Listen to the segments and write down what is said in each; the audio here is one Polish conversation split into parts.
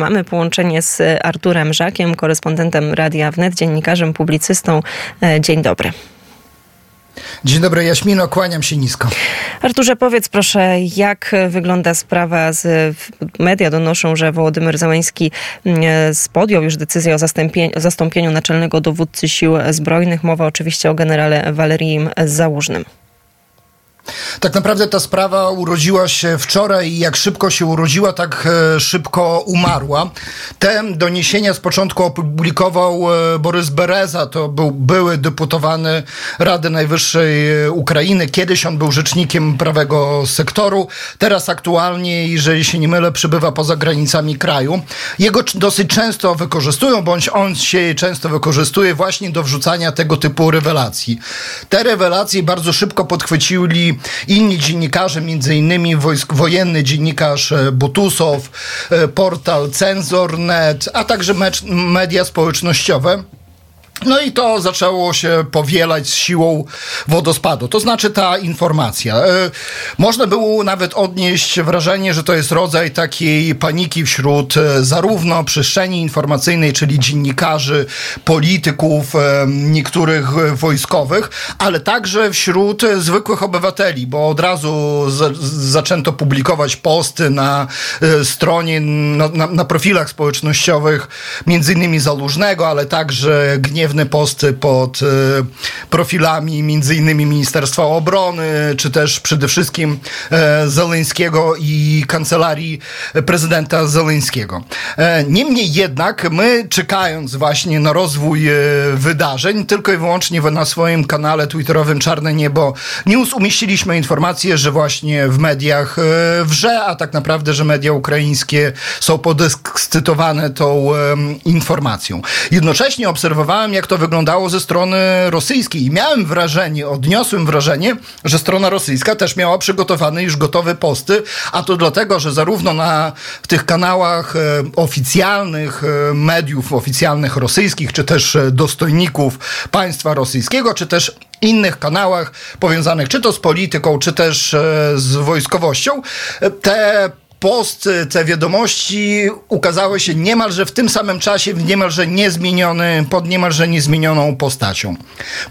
Mamy połączenie z Arturem Żakiem, korespondentem Radia Wnet, dziennikarzem, publicystą. E, dzień dobry. Dzień dobry, Jaśmino, kłaniam się nisko. Arturze, powiedz proszę, jak wygląda sprawa z... Media donoszą, że Wołodymyr Załęski mm, podjął już decyzję o, o zastąpieniu naczelnego dowódcy sił zbrojnych. Mowa oczywiście o generale Walerii Załużnym. Tak naprawdę ta sprawa urodziła się wczoraj i jak szybko się urodziła, tak e, szybko umarła. Te doniesienia z początku opublikował e, Borys Bereza, to był były deputowany Rady Najwyższej e, Ukrainy. Kiedyś on był rzecznikiem prawego sektoru, teraz aktualnie, jeżeli się nie mylę, przybywa poza granicami kraju. Jego dosyć często wykorzystują, bądź on się często wykorzystuje właśnie do wrzucania tego typu rewelacji. Te rewelacje bardzo szybko podchwycili inni dziennikarze, między innymi wojsk, wojenny dziennikarz e, Butusow, e, portal Cenzor.net, a także media społecznościowe. No i to zaczęło się powielać z siłą wodospadu. To znaczy ta informacja. E, można było nawet odnieść wrażenie, że to jest rodzaj takiej paniki wśród e, zarówno przestrzeni informacyjnej, czyli dziennikarzy, polityków, e, niektórych wojskowych, ale także wśród zwykłych obywateli, bo od razu zaczęto publikować posty na stronie, na, na, na profilach społecznościowych, między innymi Zalużnego, ale także gniew posty pod e, profilami między innymi Ministerstwa Obrony, czy też przede wszystkim e, Zeleńskiego i kancelarii prezydenta Zeleńskiego. E, niemniej jednak my czekając właśnie na rozwój wydarzeń, tylko i wyłącznie na swoim kanale twitterowym Czarne Niebo News umieściliśmy informację, że właśnie w mediach wrze, a tak naprawdę, że media ukraińskie są podekscytowane tą informacją. Jednocześnie obserwowałem, jak to wyglądało ze strony rosyjskiej. I miałem wrażenie, odniosłem wrażenie, że strona rosyjska też miała przygotowane już gotowe posty, a to dlatego, że zarówno na tych kanałach e, oficjalnych e, mediów oficjalnych rosyjskich, czy też e, dostojników państwa rosyjskiego, czy też innych kanałach powiązanych czy to z polityką, czy też z wojskowością, te posty, te wiadomości ukazały się niemalże w tym samym czasie, niemalże niezmieniony, pod niemalże niezmienioną postacią.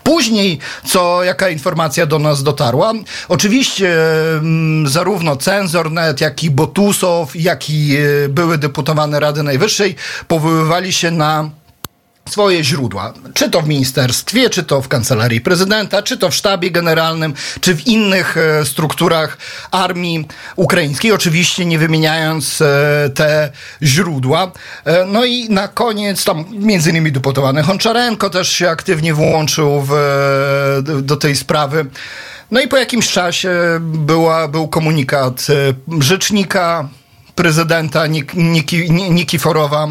Później, co jaka informacja do nas dotarła? Oczywiście mm, zarówno Cenzor.net, jak i Botusow, jak i e, były deputowane Rady Najwyższej powoływali się na swoje źródła, czy to w ministerstwie, czy to w kancelarii prezydenta, czy to w sztabie generalnym, czy w innych e, strukturach armii ukraińskiej, oczywiście nie wymieniając e, te źródła. E, no i na koniec, tam między innymi deputowany Honczarenko też się aktywnie włączył w, do tej sprawy. No i po jakimś czasie była, był komunikat rzecznika prezydenta Nik, Niki, Nikiforowa,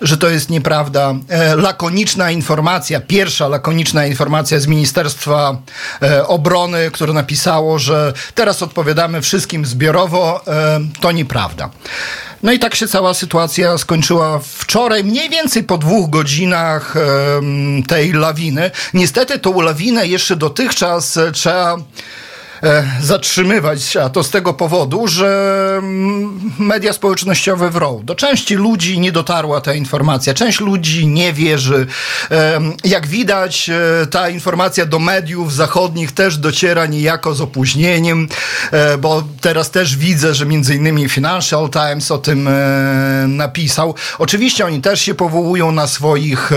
że to jest nieprawda. E, lakoniczna informacja, pierwsza lakoniczna informacja z Ministerstwa e, Obrony, które napisało, że teraz odpowiadamy wszystkim zbiorowo, e, to nieprawda. No i tak się cała sytuacja skończyła wczoraj, mniej więcej po dwóch godzinach tej lawiny. Niestety tą lawinę jeszcze dotychczas trzeba zatrzymywać, a to z tego powodu, że mm, media społecznościowe wrą. Do części ludzi nie dotarła ta informacja, część ludzi nie wierzy. Jak widać, e, ta informacja do mediów zachodnich też dociera niejako z opóźnieniem, e, bo teraz też widzę, że między innymi Financial Times o tym napisał. Oczywiście oni też się powołują na swoich,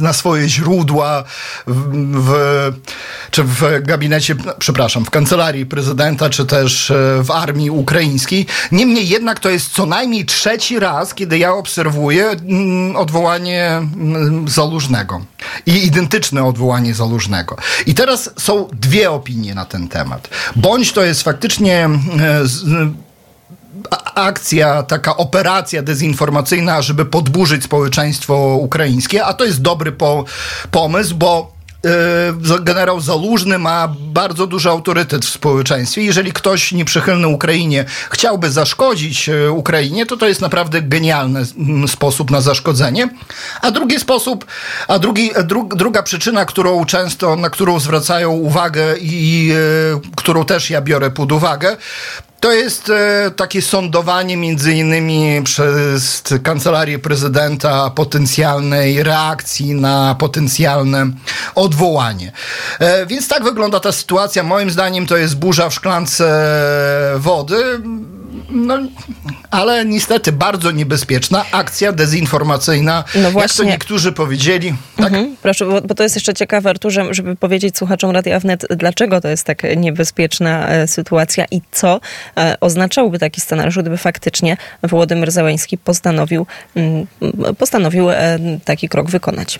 na swoje źródła w, w czy w gabinecie przepraszam, w kancelarii prezydenta, czy też e, w armii ukraińskiej. Niemniej jednak to jest co najmniej trzeci raz, kiedy ja obserwuję mm, odwołanie mm, Zalużnego i identyczne odwołanie Zalużnego. I teraz są dwie opinie na ten temat. Bądź to jest faktycznie e, akcja, taka operacja dezinformacyjna, żeby podburzyć społeczeństwo ukraińskie, a to jest dobry po, pomysł, bo generał Zalużny ma bardzo duży autorytet w społeczeństwie. Jeżeli ktoś nieprzychylny Ukrainie chciałby zaszkodzić e, Ukrainie, to to jest naprawdę genialny sposób na zaszkodzenie. A drugi sposób, a drugi, dru, druga przyczyna, którą często, na którą zwracają uwagę i e, którą też ja biorę pod uwagę, To jest e, takie sądowanie między innymi przez kancelarię prezydenta potencjalnej reakcji na potencjalne odwołanie. E, więc tak wygląda ta sytuacja. Moim zdaniem to jest burza w szklance wody. No, ale niestety bardzo niebezpieczna akcja dezinformacyjna, No jak to właśnie. niektórzy powiedzieli. Tak? Mhm, proszę, bo, bo to jest jeszcze ciekawe, Arturze, żeby powiedzieć słuchaczom Radia Wnet, dlaczego to jest tak niebezpieczna e, sytuacja i co e, oznaczałby taki scenariusz, gdyby faktycznie Wołodymyr Zełański postanowił, mm, postanowił e, taki krok wykonać.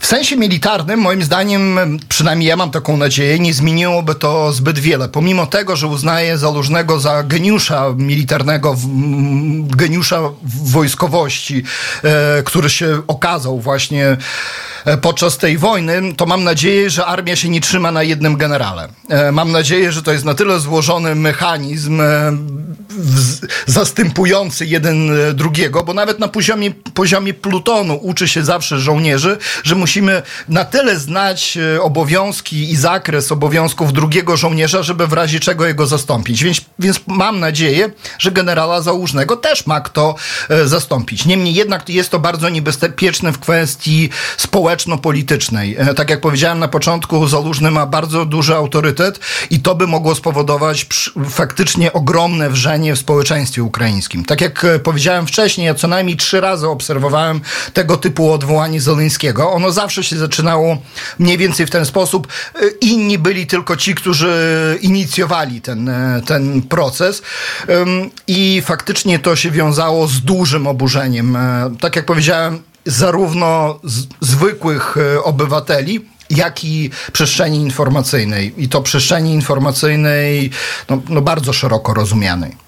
W sensie militarnym, moim zdaniem, przynajmniej ja mam taką nadzieję, nie zmieniłoby to zbyt wiele. Pomimo tego, że uznaję Zalużnego za geniusza militarnego, geniusza wojskowości, e, który się okazał właśnie podczas tej wojny, to mam nadzieję, że armia się nie trzyma na jednym generale. E, mam nadzieję, że to jest na tyle złożony mechanizm e, zastępujący jeden e, drugiego, bo nawet na poziomie, poziomie plutonu uczy się zawsze żołnierzy, że musimy na tyle znać e, obowiązki i zakres obowiązków drugiego żołnierza, żeby w razie czego jego zastąpić. Więc, więc mam nadzieję, że generała Załużnego też ma kto e, zastąpić. Niemniej jednak jest to bardzo niebezpieczne w kwestii społeczno-politycznej. E, Tak jak powiedziałem na początku, Zalużny ma bardzo duży autorytet i to by mogło spowodować faktycznie ogromne wrzenie w społeczeństwie ukraińskim. Tak jak e, powiedziałem wcześniej, ja co najmniej trzy razy obserwowałem tego typu odwołanie Zeleńskiego. Ono zawsze się zaczynało mniej więcej w ten sposób. E, Inni byli tylko ci, którzy inicjowali ten, ten proces i faktycznie to się wiązało z dużym oburzeniem. Tak jak powiedziałem, zarówno z, zwykłych e, obywateli, jak i przestrzeni informacyjnej. I to przestrzeni informacyjnej no, no bardzo szeroko rozumianej.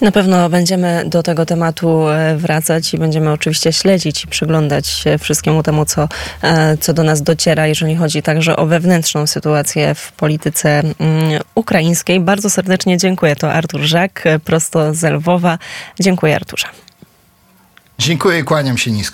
Na pewno będziemy do tego tematu e, wracać i będziemy oczywiście śledzić i przyglądać się wszystkiemu temu, co, e, co do nas dociera, jeżeli chodzi także o wewnętrzną sytuację w polityce mm, ukraińskiej. Bardzo serdecznie dziękuję. To Artur Żak, prosto z Lwowa. Dziękuję Arturze. Dziękuję i kłaniam się nisko.